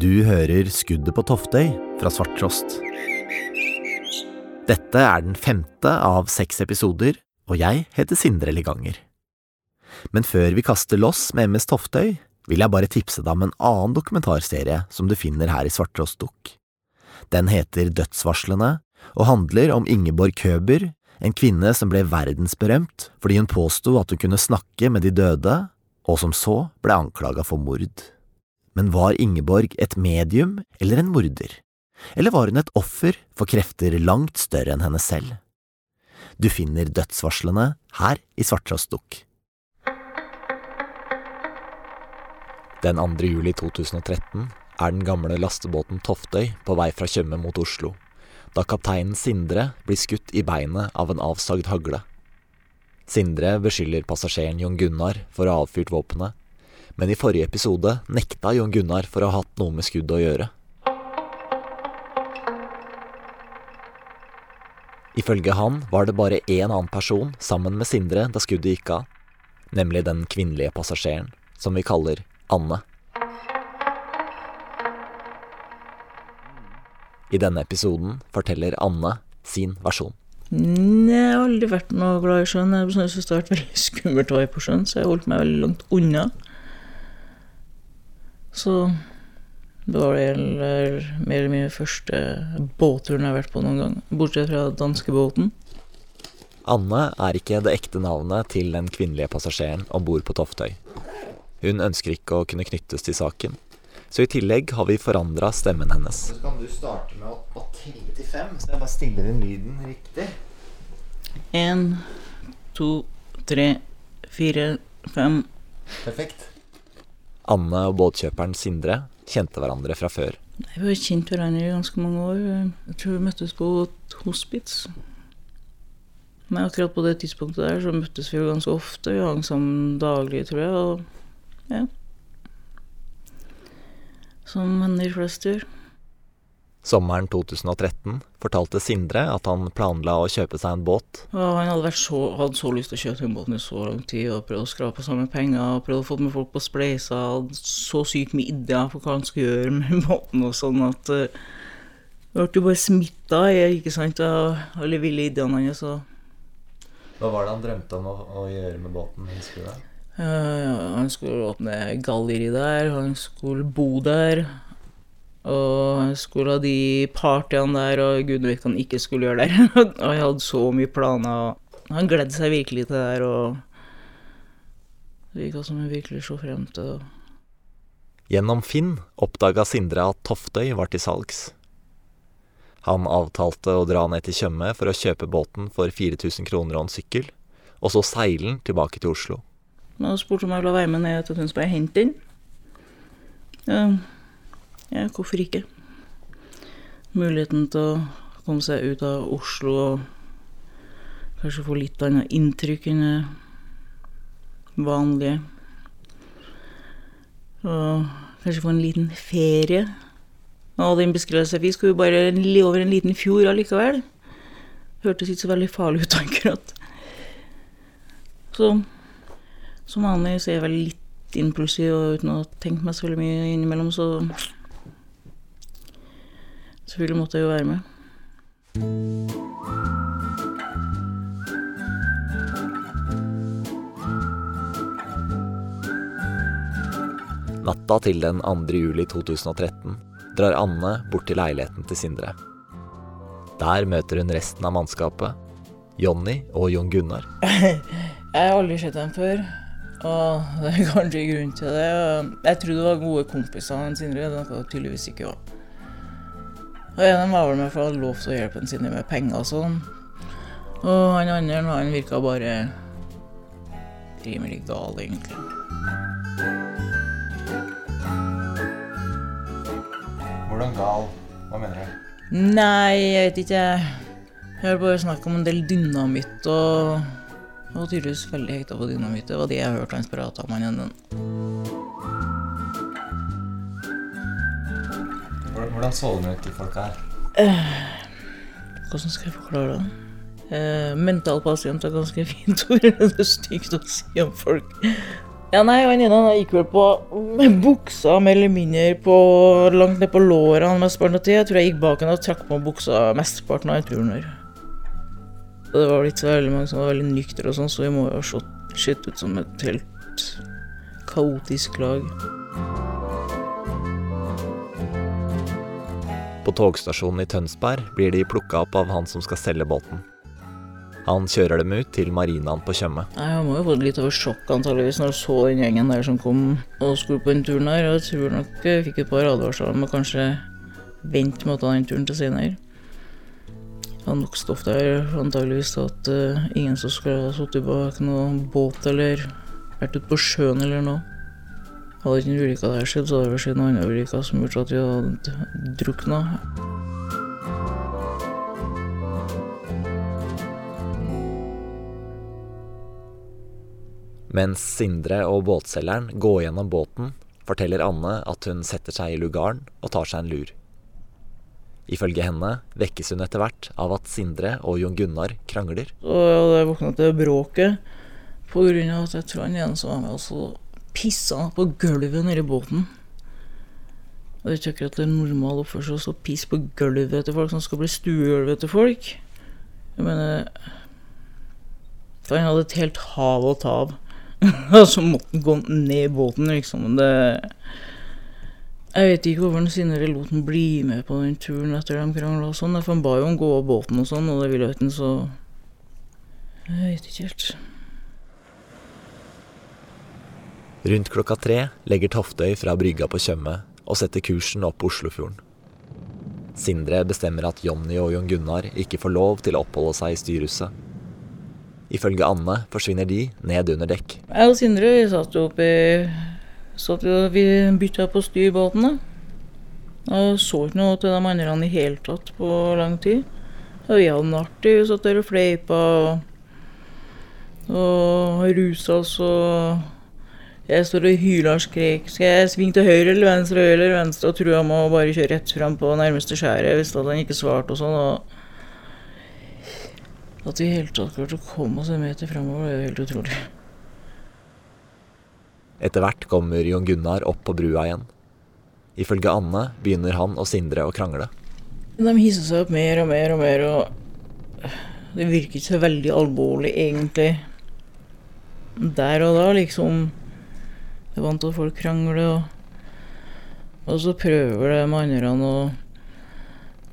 Du hører Skuddet på Toftøy fra Svarttrost. Dette er den femte av seks episoder, og jeg heter Sindre Liganger. Men før vi kaster loss med MS Toftøy, vil jeg bare tipse deg om en annen dokumentarserie som du finner her i Svarttrost Dukk. Den heter Dødsvarslene, og handler om Ingeborg Køber, en kvinne som ble verdensberømt fordi hun påsto at hun kunne snakke med de døde, og som så ble anklaga for mord. Men var Ingeborg et medium eller en morder? Eller var hun et offer for krefter langt større enn henne selv? Du finner dødsvarslene her i Svarttrostdukk. Den 2. juli 2013 er den gamle lastebåten Toftøy på vei fra Tjøme mot Oslo, da kapteinen Sindre blir skutt i beinet av en avsagd hagle. Sindre beskylder passasjeren Jon Gunnar for å ha avfyrt våpenet, men i forrige episode nekta Jon Gunnar for å ha hatt noe med skuddet å gjøre. Ifølge han var det bare én annen person sammen med Sindre da skuddet gikk av, nemlig den kvinnelige passasjeren, som vi kaller Anne. I denne episoden forteller Anne sin versjon. Jeg har aldri vært noe glad i sjøen. Jeg syns det har vært veldig skummelt å være på sjøen, så jeg holdt meg veldig langt unna. Så det var vel mer eller mindre første båtturen jeg har vært på noen gang, bortsett fra danskebåten. Anne er ikke det ekte navnet til den kvinnelige passasjeren om bord på Toftøy. Hun ønsker ikke å kunne knyttes til saken, så i tillegg har vi forandra stemmen hennes. Så kan du starte med å, å telle til fem, så jeg bare stiller inn lyden riktig. Én, to, tre, fire, fem. Perfekt. Anne og båtkjøperen Sindre kjente hverandre fra før. Vi har kjent hverandre i ganske mange år. Jeg tror vi møttes på et hospits. Men akkurat på det tidspunktet der så møttes vi jo ganske ofte. Vi hang sammen daglig, tror jeg. Og ja. Som venner flest gjør. Sommeren 2013 fortalte Sindre at han planla å kjøpe seg en båt. Ja, han hadde, vært så, hadde så lyst til å kjøpe den båten i så lang tid og prøvd å skrape sammen penger og prøvd å få med folk på spleisa, Hadde så sykt mye ideer for hva han skulle gjøre med båten og sånn at uh, Jeg ble jo bare smitta ikke sant, av alle ville ideene hans. Hva var det han drømte om å, å gjøre med båten? Husker du det? Uh, han skulle åpne galleri der, han skulle bo der. Og skulle ha de partyene der, og gud vet hva han ikke skulle gjøre der. og jeg hadde så mye planer. og Han gledde seg virkelig til det der, og det virka som han virkelig så frem til det. Gjennom Finn oppdaga Sindre at Toftøy var til salgs. Han avtalte å dra ned til Tjøme for å kjøpe båten for 4000 kroner og en sykkel, og så seile den tilbake til Oslo. Han spurte om jeg ville være med ned til Tønsberg og hente den. Ja, ja, hvorfor ikke? Muligheten til å komme seg ut av Oslo og kanskje få litt annet inntrykk enn det vanlige. Og kanskje få en liten ferie. Og den beskrivelsen jeg fikk, skulle jo bare over en liten fjord allikevel. Hørtes ikke så veldig farlig ut akkurat. Så som vanlig så er jeg vel litt impulsiv, og uten å tenke meg så veldig mye innimellom, så Selvfølgelig måtte jeg jo være med. Natta til den 2. juli 2013 drar Anne bort til leiligheten til Sindre. Der møter hun resten av mannskapet, Jonny og Jon Gunnar. Jeg har aldri sett dem før, og det er kanskje grunn til det. Jeg trodde det var gode kompiser av Sindre, det var tydeligvis ikke var. Og en var vel med for å ha lov til å hjelpe en Sindre med penger og sånn. Og han andre han virka bare rimelig gal, egentlig. Hvordan gal? Hva mener du? Nei, jeg vet ikke. Jeg har bare snakk om en del dynamitt, og og tydeligvis veldig hekta på dynamitt. Det var det jeg hørte han prata om. han ene. Hvordan, de folka her? Hvordan skal jeg forklare det? Uh, mental pasient er ganske fint ord. Det er stygt å si om folk. Ja, nei, han gikk vel på med buksa mer eller på langt ned på låra mesteparten av tida. Jeg tror jeg gikk bak henne og trakk på buksa mesteparten av turen her. Det var ikke så veldig mange som var veldig nyktre og sånn, så vi må jo ha sett ut som et helt kaotisk lag. På togstasjonen i Tønsberg blir de plukka opp av han som skal selge båten. Han kjører dem ut til marinaen på Tjøme. Han må jo få litt av et sjokk antageligvis når han så den gjengen der som kom og skulle på den turen her. Jeg tror nok jeg fikk et par advarsler om å kanskje vente med å ta den turen til senere. Var nok stoff der antageligvis at eh, ingen som skulle ha sittet bak noen båt eller vært ute på sjøen eller noe. Hadde ikke den ulykka der skjedd, så hadde det skjedd noen andre ulykker som gjorde at vi hadde drukna. Mens Sindre og båtselgeren går gjennom båten, forteller Anne at hun setter seg i lugaren og tar seg en lur. Ifølge henne vekkes hun etter hvert av at Sindre og Jon Gunnar krangler. Så jeg våkna til bråket av at jeg tror han ene som var med, også pissa på gulvet nede i båten. Og det er ikke akkurat er normal oppførsel å pisse på gulvet til folk som skal bli stuegulvet til folk. Jeg mener For han hadde et helt hav å ta av. Og så måtte han gå ned i båten, liksom. Det Jeg vet ikke hvorfor Sindre lot han bli med på den turen etter de krangla og sånn. For han ba jo om å gå av båten og sånn, og det ville ikke han, så Jeg vet ikke helt. Rundt klokka tre legger Toftøy fra brygga på Tjøme og setter kursen opp Oslofjorden. Sindre bestemmer at Jonny og Jon Gunnar ikke får lov til å oppholde seg i styrhuset. Ifølge Anne forsvinner de ned under dekk. Jeg og Sindre vi satt jo oppi satt vi, Vi bytta på styrbåten. Og så ikke noe til de andre i hele tatt på lang tid. Og vi hadde det artig. Vi satt der og fleipa og, og rusa oss og Jeg står og hyler og skrek. Skal jeg svinge til høyre eller venstre, eller venstre? Og tror med å bare kjøre rett fram på nærmeste skjæret hvis han ikke svarte og sånn. og at vi i hele tatt klarte å komme oss en meter framover, det er jo helt utrolig. Etter hvert kommer Jon Gunnar opp på brua igjen. Ifølge Anne begynner han og Sindre å krangle. De hisser seg opp mer og mer og mer, og det virker ikke så veldig alvorlig, egentlig. Der og da, liksom. Jeg er vant til at folk krangler, og, og så prøver de andre å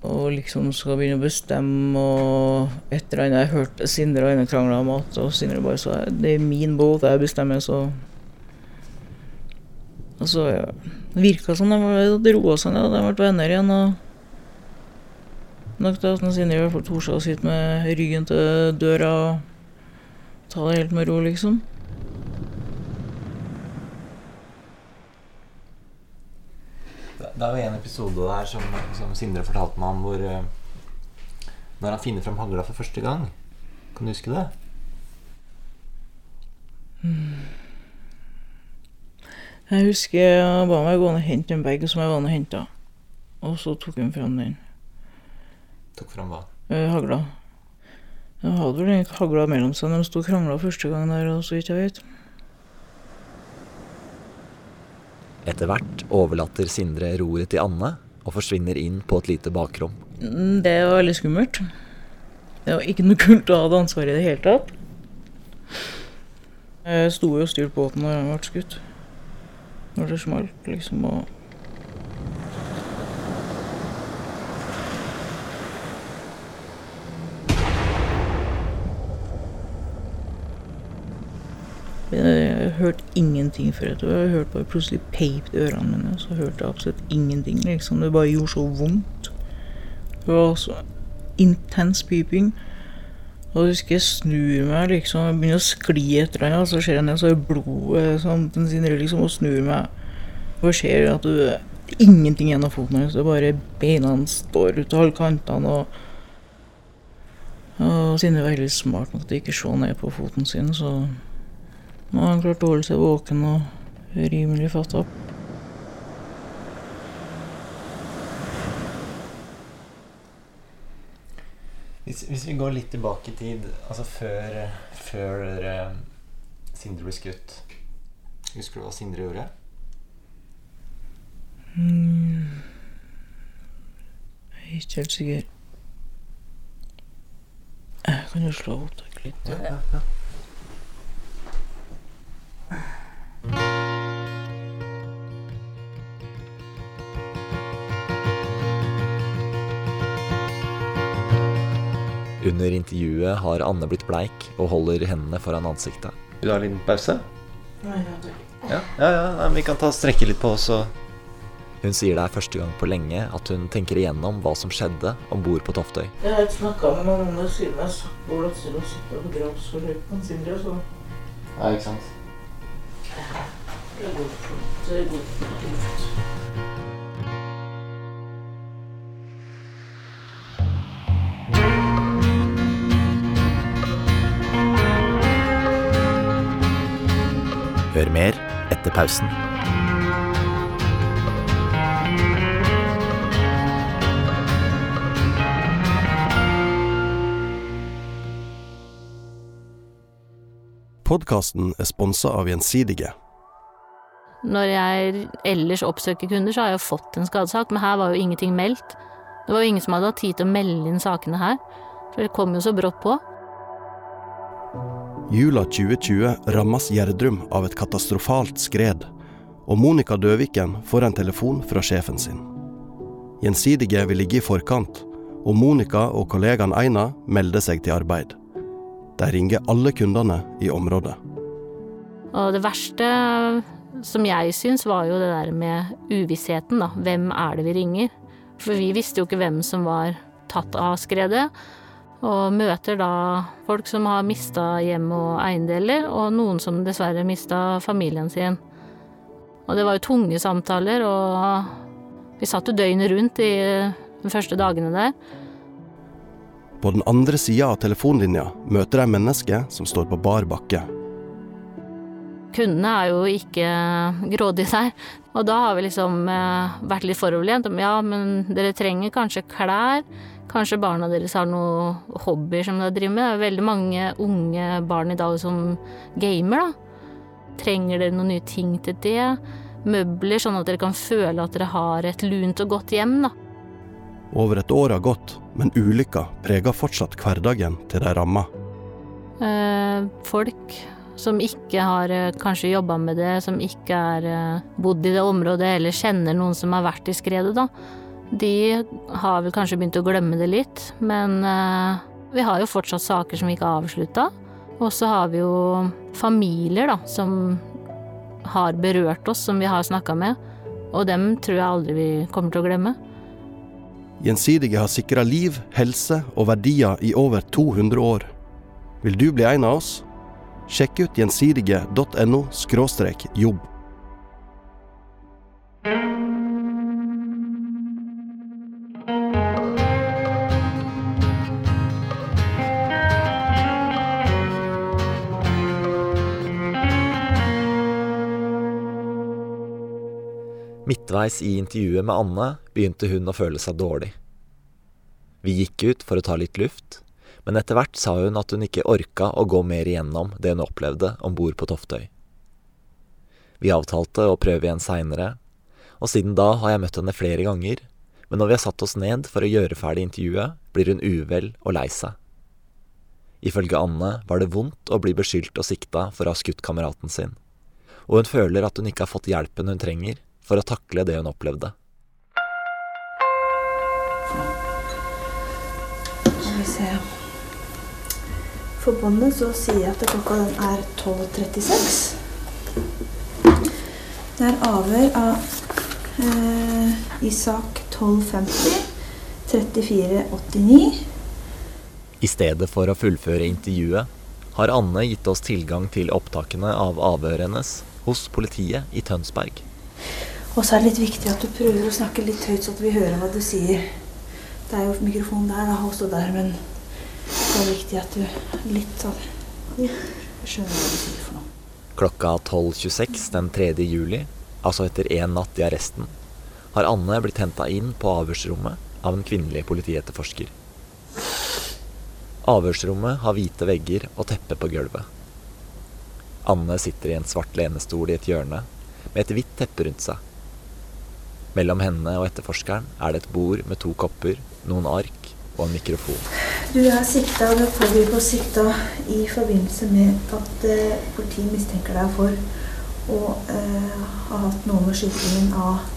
og liksom skal begynne å bestemme og et eller annet. Jeg hørte Sindre og henne krangle om mat, og Sindre bare sa det er min båt, jeg bestemmer, så Og så ja, det virka som de hadde roa seg ned, de ble venner igjen. og Nok til at Sindre i hvert fall torde å sitte med ryggen til døra og ta det helt med ro, liksom. Det er jo en episode der som, som Sindre fortalte meg om hvor uh, Når han finner fram hagla for første gang. Kan du huske det? Jeg husker jeg ba meg gå ned og hente en bag som jeg var nede og henta. Og så tok hun fram den Tok fram hva? eh, hagla. De hadde vel den hagla mellom seg når de sto og krangla første gang der, og så vidt jeg vet. Etter hvert overlater Sindre roret til Anne og forsvinner inn på et lite bakrom. Mm, Det var veldig skummelt. Det var ikke noe kult å ha det ansvaret i det hele tatt. Jeg sto jo og styrte båten når den ble skutt. Når det smalt, liksom, og Jeg hørte ingenting før etter Jeg hørte bare plutselig peip i ørene mine. Så hørte jeg absolutt ingenting. liksom. Det bare gjorde så vondt. Det var så intens piping. Og jeg husker jeg snur meg, liksom. Jeg begynner å skli etter og så ser jeg ned, så er blodet sånn, den sinner, liksom, og snur meg. Og skjer? at er ingenting av foten hennes. Bare beina står ut av alle kantene. Og, og Sinne var veldig smart nok til ikke å se ned på foten sin, så nå har han klart å holde seg våken og rimelig fatta. Hvis, hvis vi går litt tilbake i tid, altså før, før eh, Sindre ble skutt Husker du hva Sindre gjorde? Jeg er ikke helt sikker. Jeg kan jo slå opptak litt. Under intervjuet har Anne blitt bleik og holder hendene foran ansiktet. Vil du ha en liten pause? Nei, ja. Ja, ja, ja nei, vi kan ta strekke litt på oss og Hun sier det er første gang på lenge at hun tenker igjennom hva som skjedde om bord på Toftøy. Jeg har ikke snakka med noen det siden jeg satt på glattcella og sitta på gravsforløpet Sindre, så Ja, ikke sant? Hør mer etter pausen. Podkasten er sponsa av Gjensidige. Når jeg ellers oppsøker kunder, så har jeg jo fått en skadesak, men her var jo ingenting meldt. Det var jo ingen som hadde hatt tid til å melde inn sakene her, for det kom jo så brått på. Jula 2020 rammes Gjerdrum av et katastrofalt skred, og Monica Døviken får en telefon fra sjefen sin. Gjensidige vil ligge i forkant, og Monica og kollegaen Eina melder seg til arbeid. De ringer alle kundene i området. Og det verste som jeg syns, var jo det der med uvissheten, da. Hvem er det vi ringer? For vi visste jo ikke hvem som var tatt av skredet. Og møter da folk som har mista hjem og eiendeler, og noen som dessverre mista familien sin. Og det var jo tunge samtaler, og vi satt jo døgnet rundt i de første dagene der. På den andre sida av telefonlinja møter de mennesker som står på bar bakke. Kundene er jo ikke grådige der, og da har vi liksom eh, vært litt foroverlent. om, Ja, men dere trenger kanskje klær. Kanskje barna deres har noen hobbyer som de driver med. Det er veldig mange unge barn i dag som gamer, da. Trenger dere noen nye ting til det? Møbler, sånn at dere kan føle at dere har et lunt og godt hjem, da. Over et år har gått, men ulykka preger fortsatt hverdagen til de ramma. Eh, folk som ikke har eh, kanskje jobba med det, som ikke er eh, bodd i det området eller kjenner noen som har vært i skredet, da. De har vel kanskje begynt å glemme det litt, men vi har jo fortsatt saker som vi ikke har avslutta. Og så har vi jo familier, da, som har berørt oss, som vi har snakka med. Og dem tror jeg aldri vi kommer til å glemme. Gjensidige har sikra liv, helse og verdier i over 200 år. Vil du bli en av oss? Sjekk ut gjensidige.no jobb. Midtveis i intervjuet med Anne begynte hun å føle seg dårlig. Vi gikk ut for å ta litt luft, men etter hvert sa hun at hun ikke orka å gå mer igjennom det hun opplevde om bord på Toftøy. Vi avtalte å prøve igjen seinere, og siden da har jeg møtt henne flere ganger, men når vi har satt oss ned for å gjøre ferdig intervjuet, blir hun uvel og lei seg. Ifølge Anne var det vondt å bli beskyldt og sikta for å ha skutt kameraten sin, og hun føler at hun ikke har fått hjelpen hun trenger for å takle det hun opplevde. Skal vi se For båndet så sier jeg at klokka er 12.36. Det er avhør av eh, i sak 1250 3489. I stedet for å fullføre intervjuet, har Anne gitt oss tilgang til opptakene av avhøret hennes hos politiet i Tønsberg. Og så er det litt viktig at du prøver å snakke litt høyt, så at vi hører hva du sier. Det er jo mikrofon der da, også der, men det er viktig at du litt sånn skjønner hva du sier for noe. Klokka 12.26 den 3. juli, altså etter én natt i arresten, har Anne blitt henta inn på avhørsrommet av en kvinnelig politietterforsker. Avhørsrommet har hvite vegger og teppe på gulvet. Anne sitter i en svart lenestol i et hjørne med et hvitt teppe rundt seg. Mellom henne og etterforskeren er det et bord med to kopper, noen ark og en mikrofon. Du er sikta, og er pågrepet og sikta i forbindelse med at eh, politiet mistenker deg for å eh, ha hatt noe med skytingen av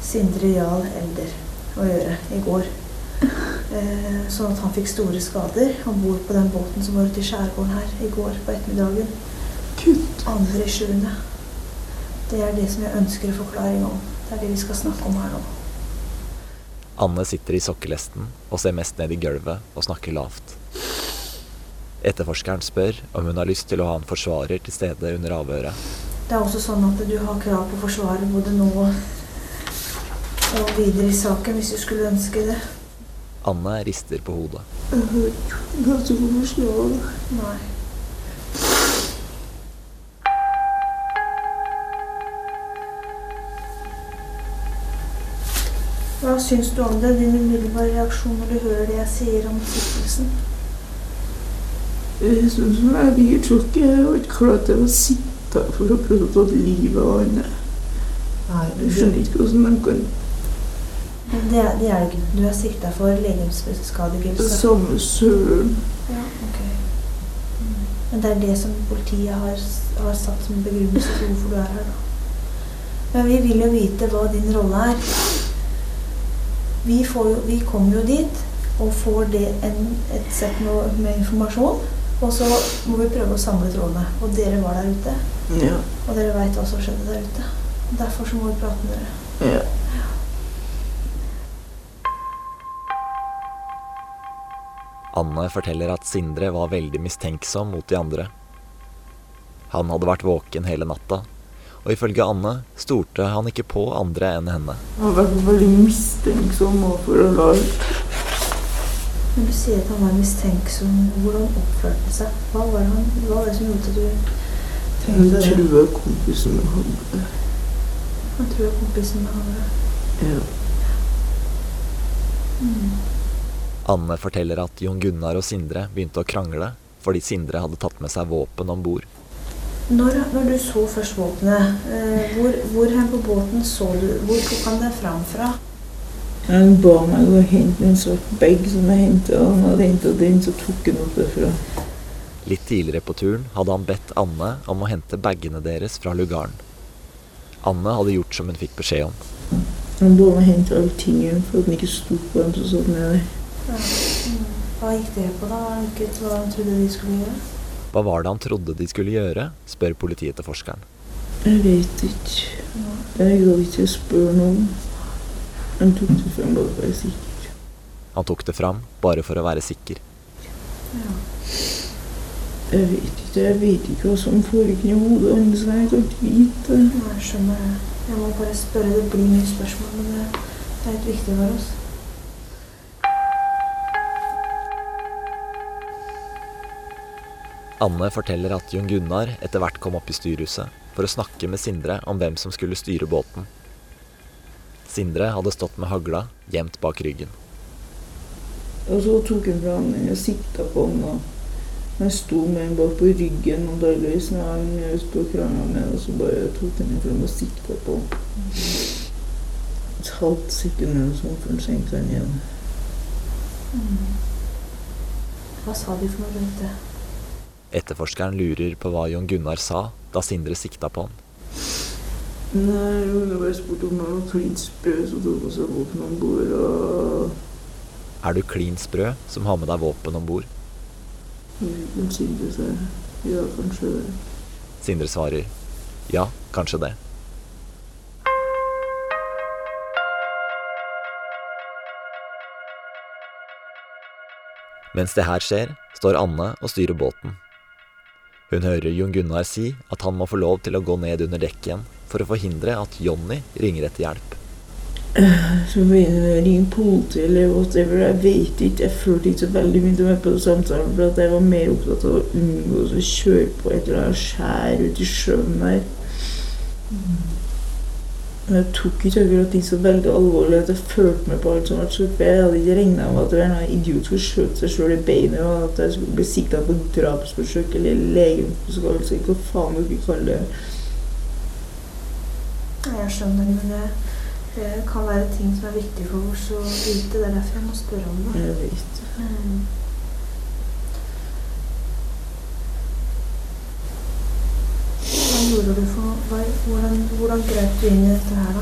Sindre Jarl Elder å gjøre i går. Eh, sånn at han fikk store skader om bord på den båten som var ute i skjærgården her i går på ettermiddagen. Kutt. Andre i sjuende. Det er det som jeg ønsker forklaring om. Det er det vi skal snakke om her nå. Anne sitter i sokkelesten og ser mest ned i gulvet og snakker lavt. Etterforskeren spør om hun har lyst til å ha en forsvarer til stede under avhøret. Det er også sånn at du har krav på forsvarer både nå og videre i saken hvis du skulle ønske det. Anne rister på hodet. Jeg har ikke hatt noe forslag. Nei. Hva syns du om det? Din umiddelbare reaksjon når du hører det jeg sier om siktelsen? Jeg syns det er mye tjukk. Jeg har ikke klart å sitte for å prøve å ta livet av henne. Jeg skjønner ikke hvordan man kan Det er det er det ikke. Du er sikta for legemsskadigelse. Samme søren. Ja, ok. Men det er det som politiet har, har satt som begrunnelse for hvorfor du er her, da. Men vi vil jo vite hva din rolle er. Vi, får jo, vi kommer jo dit og får det en, et sett med, med informasjon. Og så må vi prøve å samle trådene. Og dere var der ute. Ja. Og dere veit hva som skjedde der ute. Derfor så må vi prate med dere. ja. Anne forteller at Sindre var veldig mistenksom mot de andre. Han hadde vært våken hele natta, og ifølge Anne stolte han ikke på andre enn henne. Han har vært veldig mistenksom overfor Lars. Når du sier at han var mistenksom, hvordan oppførte han seg? Hva var, han, hva var det som gjorde at du tenkte det? Han trua kompisen med hadde Han trua kompisen med det. ja. Mm. Anne forteller at Jon Gunnar og Sindre begynte å krangle fordi Sindre hadde tatt med seg våpen om bord. Når, når du så først våpenet, eh, hvor, hvor hen på båten så du Hvor tok han det fram fra? Han ba meg å hente en svart bag som jeg hentet, og Han hadde henta den, så tok han opp derfra. Litt tidligere på turen hadde han bedt Anne om å hente bagene deres fra lugaren. Anne hadde gjort som hun fikk beskjed om. Han ba meg hente alle tingene for at han ikke sto på dem som satt nede. Ja. Mm. Hva gikk det på, da? Det hva han trodde de skulle gjøre? Hva var det han trodde de skulle gjøre, spør politiet til forskeren. Jeg vet ikke. Jeg gadd ikke spørre noen. Han tok det frem bare for å være sikker. Han tok det fram bare for å være sikker. Ja. Jeg vet ikke. Jeg vet ikke hva som foregikk i hodet hans. Jeg kan ikke vite. Jeg skjønner det. Jeg må bare spørre. Det blir mye spørsmål, men det, det er litt viktig for oss. Anne forteller at Jon Gunnar etter hvert kom opp i styrhuset for å snakke med Sindre om hvem som skulle styre båten. Sindre hadde stått med hagla gjemt bak ryggen. Og så tok han fra den og sikta på den. og Han sto med den bak på ryggen, og da løsna han sto og krangla med og så bare tok han frem og sikta på den. Et halvt sekund eller sånn før han senkte den igjen. Hva sa de for noe rundt det? Etterforskeren lurer på hva Jon Gunnar sa da Sindre sikta på han. Nei, jeg bare spurt om jeg var klin sprø, så tok hun seg våpen om bord. Og Er du klin sprø som har med deg våpen om bord? Sindre jeg ja, kanskje det. Sindre svarer ja, kanskje det. Mens det her skjer, står Anne og styrer båten. Hun hører Jon Gunnar si at han må få lov til å gå ned under dekk igjen for å forhindre at Jonny ringer etter hjelp. Så mener jeg ringe politiet eller whatever. Jeg vet ikke. Jeg følte ikke så veldig mye med på samtalen, for at jeg var mer opptatt av å unngå å kjøre på et eller annet skjær ute i sjøen der. Jeg tok ikke akkurat ting så veldig alvorlig at jeg følte meg på alt som var for Jeg hadde ikke regna med at det var en idiot skulle skjøte seg sjøl i beinet, og at jeg skulle bli sikta på drapsforsøk eller legemsbeskadigelse. Hva faen du ikke kalle det. Jeg skjønner, men det, det kan være ting som er viktig for oss å vite. Det er derfor jeg må spørre om det. Jeg vet. Mm. Hva gjorde du for noe? Hva- Hvordan, hvordan grep du inn i dette her, da?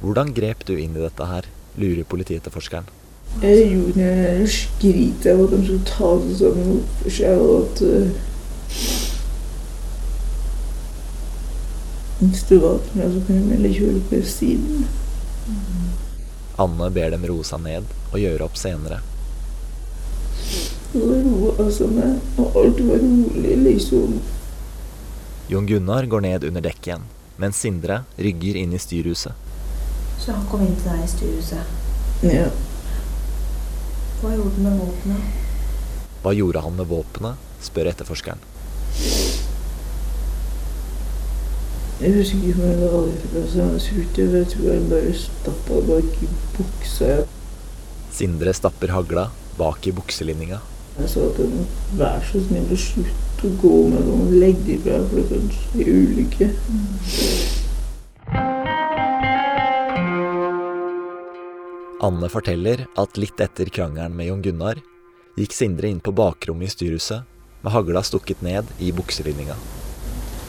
Hvordan grep du inn i dette her, lurer politietterforskeren. Jeg gjorde en skryt av at de skulle ta det sammen opp for seg, og at uh, Hvis det var til meg, så kunne jeg melde kjøre på siden. Anne ber dem roe seg ned og gjøre opp senere. Roa seg ned, og alt var rolig, liksom. Jon Gunnar går ned under dekk igjen, mens Sindre rygger inn i styrhuset. Så han kom inn til deg i styrhuset. Ja. Hva gjorde han med våpenet? Hva gjorde han med våpenet, spør etterforskeren. Jeg husker ikke hva det fra så Jeg tror ikke jeg tror han bare stappa bak i buksa. Sindre stapper hagla bak i bukselinninga. Jeg sa at jeg må være så snill å slutte å gå med dem, og legge det fra, for det kan skje ulykke. Anne forteller at litt etter krangelen med Jon Gunnar, gikk Sindre inn på bakrommet i styrhuset med hagla stukket ned i bukselinninga.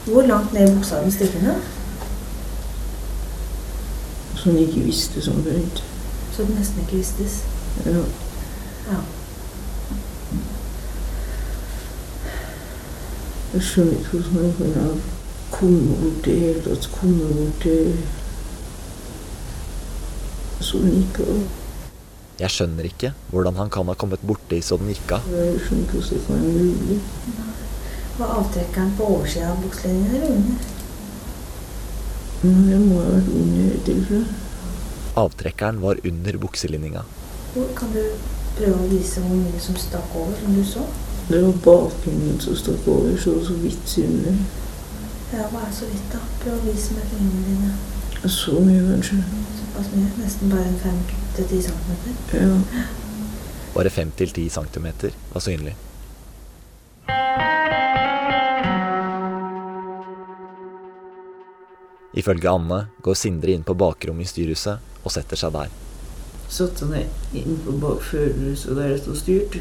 Hvor langt ned i buksa den stikker stikkende? Så han ikke visste sånn rundt. Så det nesten ikke vistes. Ja. Ja. Jeg skjønner ikke hvordan han kan ha kommet bort til hele tatt, kommet bort til sånn gikk av. Jeg skjønner ikke hvordan han kan ha kommet borti så den gikk av. Jeg skjønner ikke hvordan det kan være mulig. Var avtrekkeren på oversida av bukselinjen eller under? Det må ha vært under i tilfelle. Avtrekkeren var under bukselinninga. Kan du prøve å vise hvor mye som stakk over, som du så? Det var bakgrunnen som stakk over, så så vidt synlig. Ja, hva er så vidt? Prøv å vise med fingrene dine. Så mye, kanskje. Såpass mye. Nesten bare en 5-10 centimeter. Ja. Bare 5-10 centimeter var synlig. Ifølge Anne går Sindre inn på bakrommet i styrhuset og setter seg der. Satte ned inn på bak førerhuset der det står styrt.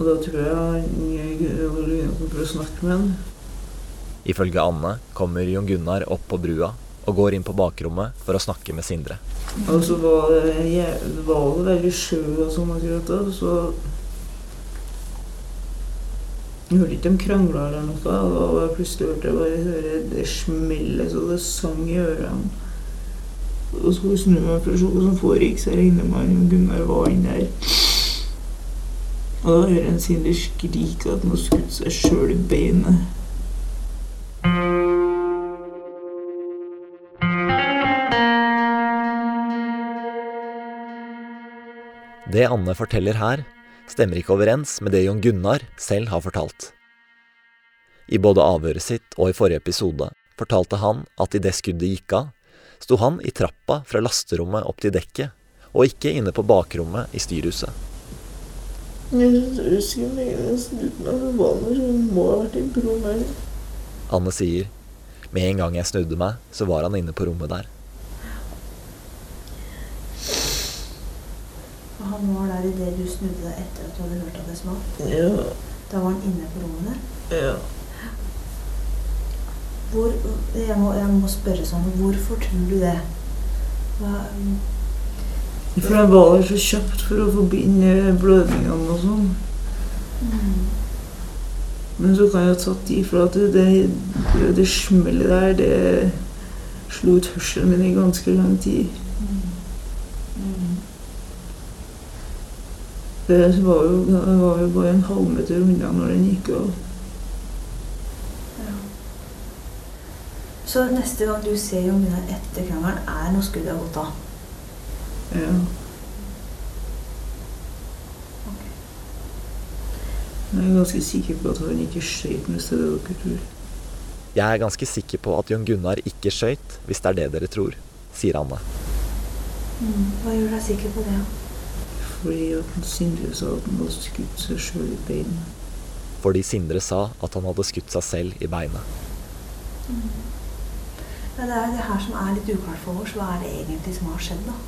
Og da tror jeg han kom for å snakke med han. Ifølge Anne kommer Jon Gunnar opp på brua og går inn på bakrommet for å snakke med Sindre. Og så var det, det var det veldig sjø og sånn akkurat da, så Jeg hørte ikke de krangla eller noe. Da var plutselig hørte jeg bare høre det smellet så det sang i ørene. Og så snur jeg meg for å se hva som foregikk, så jeg regner med at Gunnar var inne der. Og da hører en Sindre skrike at han har skutt seg sjøl i beinet. Det Anne forteller her, stemmer ikke overens med det Jon Gunnar selv har fortalt. I både avhøret sitt og i forrige episode fortalte han at idet skuddet gikk av, sto han i trappa fra lasterommet opp til dekket, og ikke inne på bakrommet i styrhuset. Jeg husker med en gang jeg snudde meg, så var det så må ha vært i rommet. Anne sier med en gang jeg snudde meg, så var han inne på rommet der. Og han var der idet du snudde deg etter at du hadde hørt at det smalt. Ja, Da var han inne på rommet der. ja. Hvor, jeg, må, jeg må spørre sånn, hvorfor tror du det? Hva, For den var der så kjapt for å forbinde blødningene og sånn. Men så kan jeg ha tatt i for at det, det, det smellet der, det slo ut hørselen min i ganske lang tid. Det var jo, det var jo bare en halvmeter unna når den gikk av. Så neste gang du ser Gunnar etter krangelen, er når skuddet har gått av? Ja. Jeg er ganske sikker på at han ikke skjøt med tror. Jeg er ganske sikker på at Jon Gunnar ikke skøyt, hvis det er det dere tror, sier Anne. Mm. Hva gjør deg sikker på det? Fordi at Sindre sa at han hadde skutt seg sjøl i beinet. Fordi Sindre sa at han hadde skutt seg selv i beinet. Ja, det er det her som er litt uklart for oss. Hva er det egentlig som har skjedd, da?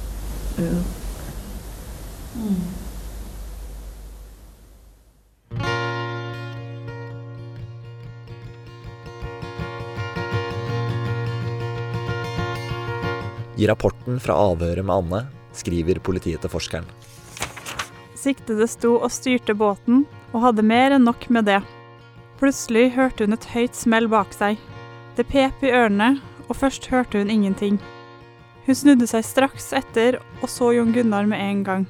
I rapporten fra avhøret med Anne skriver politiet til forskeren. Siktede sto og styrte båten, og hadde mer enn nok med det. Plutselig hørte hun et høyt smell bak seg. Det pep i ørene, og først hørte hun ingenting. Hun snudde seg straks etter og så Jon Gunnar med en gang.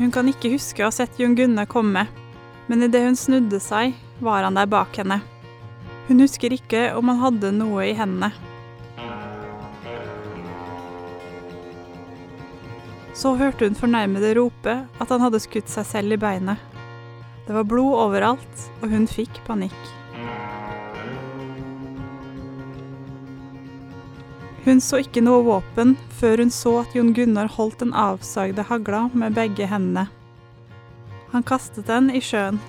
Hun kan ikke huske å ha sett Jon Gunnar komme, men idet hun snudde seg, var han der bak henne. Hun husker ikke om han hadde noe i hendene. Så hørte hun fornærmede rope at han hadde skutt seg selv i beinet. Det var blod overalt, og hun fikk panikk. Hun så ikke noe våpen før hun så at Jon Gunnar holdt den avsagde hagla med begge hendene. Han kastet den i sjøen.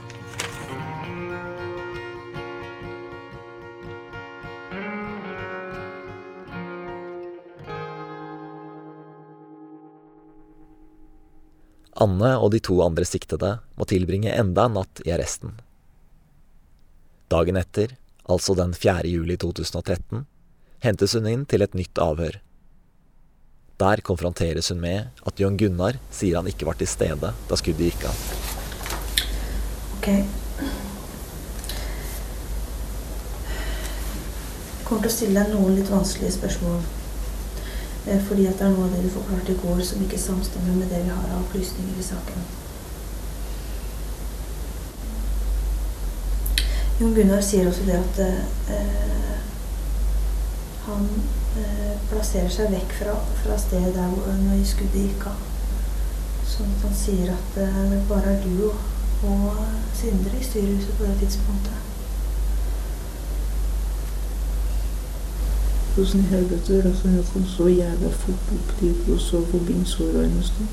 Anne og de to andre siktede må tilbringe enda en natt i arresten. Dagen etter, altså den 4. juli 2013, hentes hun inn til et nytt avhør. Der konfronteres hun med at John Gunnar sier han ikke var til stede da skuddet gikk av. Ok. Jeg kommer til å stille deg noen litt vanskelige spørsmål. Eh, Fordi at det er noe av det du forklarte i går som ikke samstemmer med det vi har av opplysninger i saken. Jon Gunnar sier også det at eh, han eh, plasserer seg vekk fra, fra stedet der hvor når skuddet gikk av. Sånn at han sier at eh, det bare er du og, og Sindre i styrehuset på det tidspunktet. Hvordan i helvete er det at han kom så jævla fort opp dit og så forbi såra hennes da?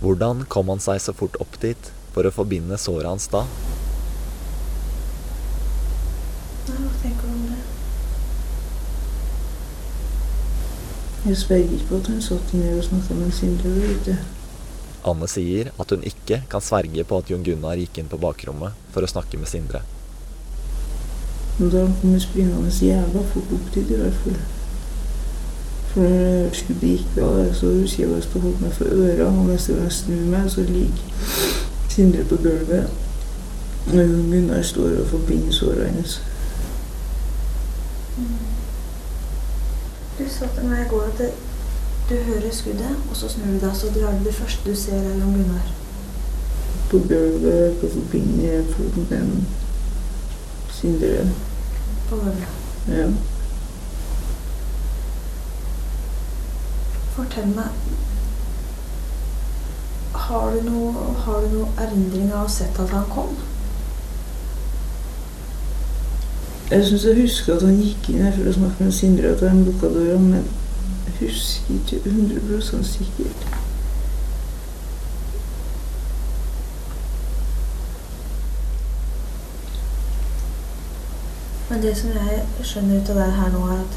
Hvordan kom han seg så fort opp dit for å forbinde såret hans da? Nei, hva tenker du om det? Jeg sverger på at hun satt ned og snakka med Sindre ute. Anne sier at hun ikke kan sverge på at Jon Gunnar gikk inn på bakrommet for å snakke med Sindre. Men da han kom springende jævla fort opp dit i hvert fall. For når jeg skulle gikk av, så husker jeg bare å holde meg for øra, og neste gang jeg snur meg, så ligger Sindre på gulvet. Og Jon Gunnar står og forbinder såra hennes. Du sa til meg i går at du hører skuddet, og så snur du deg, så drar du det første du ser er Jon Gunnar. På gulvet, på forbinder foten til en syndere. På gulvet. Ja. Fortell meg Har du noe, har du noe erindring av å ha sett at han kom? Jeg syns jeg husker at han gikk inn her for å snakke med Sindre, at han lukka døra, men jeg husker ikke 100% sikkert. Men det som jeg skjønner ut av det her nå, er at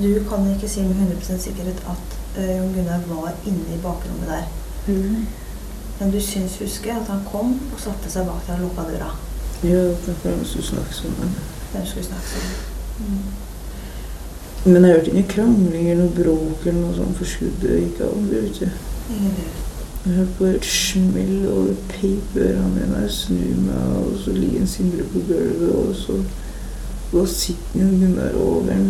du kan ikke si med 100% sikkerhet at eh, Jon Gunnar var inne i bakrommet der. Men du syns huske at han kom og satte seg bak deg og lukka døra. Ja, derfor han skulle snakke sammen. Hvem skulle snakke sammen? Men jeg hørte ingen krangling eller noe bråk eller noe sånt, for skuddet gikk. Det vet jeg. Jeg hørte på et smell, i ørene mine. Jeg snur meg, og så ligger en Sindre på gulvet, og så da sitter jo Gunnar over den.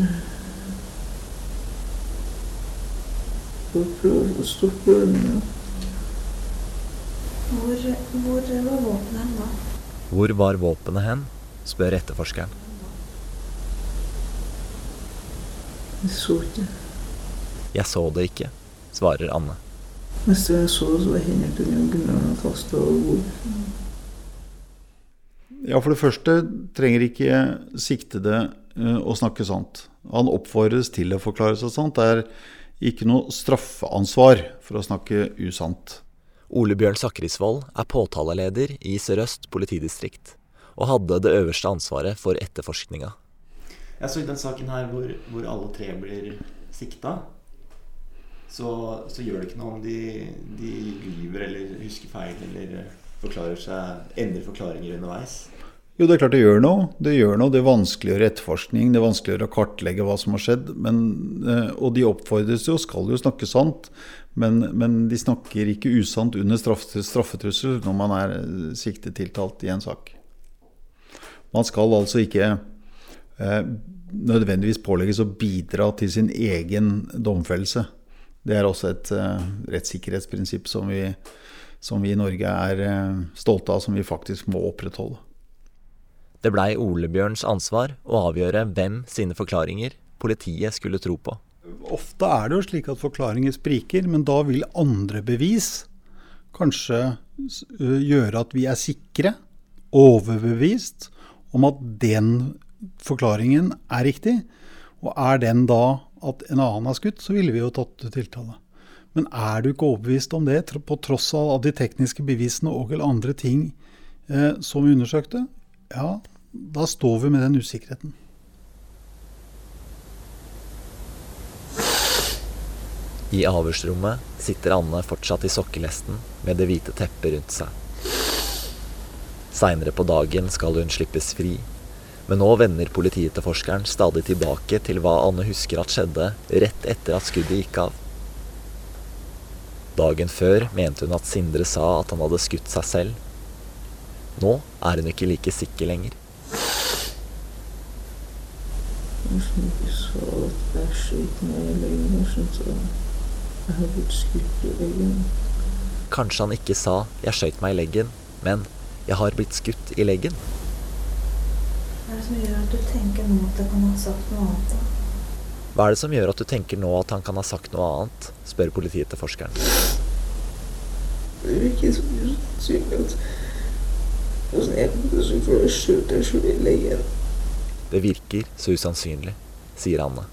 Og prøver å stoppe blødninga. Hvor, hvor var våpenet da? Hvor var våpenet hen? spør etterforskeren. Jeg så ikke. Jeg så det ikke, svarer Anne. Neste gang jeg så det, så var hendene til Gunnar kasta over bordet. Ja, for det første trenger ikke siktede eh, å snakke sant. Han oppfordres til å forklare seg sant. Det er ikke noe straffeansvar for å snakke usant. Ole Bjørn Sakrisvold er påtaleleder i Sør-Øst politidistrikt, og hadde det øverste ansvaret for etterforskninga. Ja, så I den saken her hvor, hvor alle tre blir sikta, så, så, gjør det ikke noe om de, de lyver eller husker feil eller forklarer seg, endrer forklaringer underveis? Jo, det er klart det gjør noe. Det gjør noe. Det vanskeliggjør etterforskning, det vanskeliggjør å kartlegge hva som har skjedd. Men, eh, og de oppfordres jo, skal jo snakke sant, men, men de snakker ikke usant under straffetrussel når man er eh, siktet tiltalt i en sak. Man skal altså ikke eh, nødvendigvis pålegges å bidra til sin egen domfellelse. Det er også et eh, rettssikkerhetsprinsipp som vi, som vi i Norge er eh, stolte av, som vi faktisk må opprettholde. Det blei Ole Bjørns ansvar å avgjøre hvem sine forklaringer politiet skulle tro på. Ofte er det jo slik at forklaringer spriker, men da vil andre bevis kanskje gjøre at vi er sikre, overbevist, om at den forklaringen er riktig. Og er den da at en annen er skutt, så ville vi jo tatt til tiltale. Men er du ikke overbevist om det, på tross av de tekniske bevisene og eller andre ting eh, som vi undersøkte, ja, da står vi med den usikkerheten. I avhørsrommet sitter Anne fortsatt i sokkelesten med det hvite teppet rundt seg. Seinere på dagen skal hun slippes fri, men nå vender politietterforskeren stadig tilbake til hva Anne husker at skjedde rett etter at skuddet gikk av. Dagen før mente hun at Sindre sa at han hadde skutt seg selv. Nå er hun ikke like sikker lenger. Ikke sa at meg i leggen. Jeg har blitt skutt i leggen. Kanskje han ikke sa 'jeg skøyt meg i leggen', men 'jeg har blitt skutt i leggen'. Hva er det som gjør at du tenker nå at jeg kan ha sagt noe annet? da? Hva er det som gjør at du tenker nå at han kan ha sagt noe annet, spør politietterforskeren. Det virker så sannsynlig at Det virker så usannsynlig, sier Anne.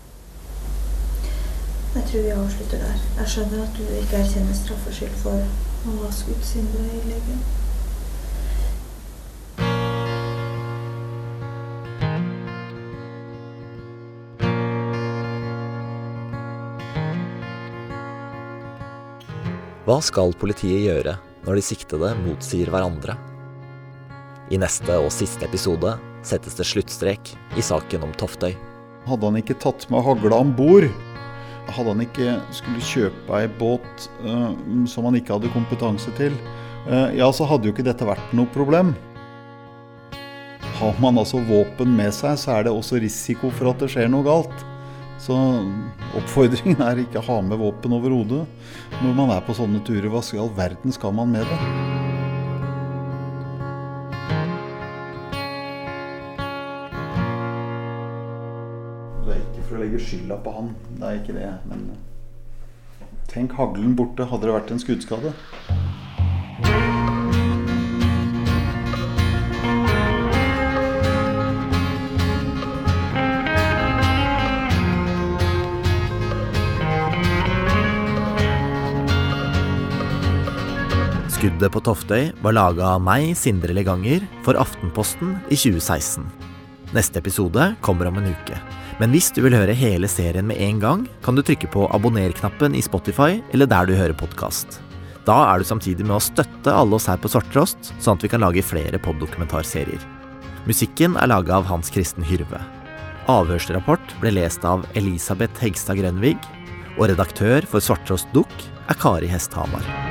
Jeg tror vi avslutter der. Jeg skjønner at du ikke erkjenner straffskyld for å ha skutt Sindre i legen. Hva skal politiet gjøre når de siktede motsier hverandre? I neste og siste episode settes det sluttstrek i saken om Toftøy. Hadde han ikke tatt med hagla om bord, hadde han ikke skulle kjøpe ei båt uh, som han ikke hadde kompetanse til, uh, ja, så hadde jo ikke dette vært noe problem. Har man altså våpen med seg, så er det også risiko for at det skjer noe galt. Så oppfordringen er ikke å ha med våpen overhodet når man er på sånne turer. Hva i all verden skal man med det? For å legge skylda på han, det er ikke det. Men tenk haglen borte, hadde det vært en skuddskade. Skuddet på Toftøy var laga av meg, Sindre Leganger, for Aftenposten i 2016. Neste episode kommer om en uke. Men hvis du vil høre hele serien med en gang, kan du trykke på abonner-knappen i Spotify eller der du hører podkast. Da er du samtidig med å støtte alle oss her på Svarttrost, sånn at vi kan lage flere poddokumentarserier. Musikken er laga av Hans Kristen Hyrve. Avhørsrapport ble lest av Elisabeth Hegstad Grønvig, og redaktør for Svarttrost Dukk er Kari Hesthamar.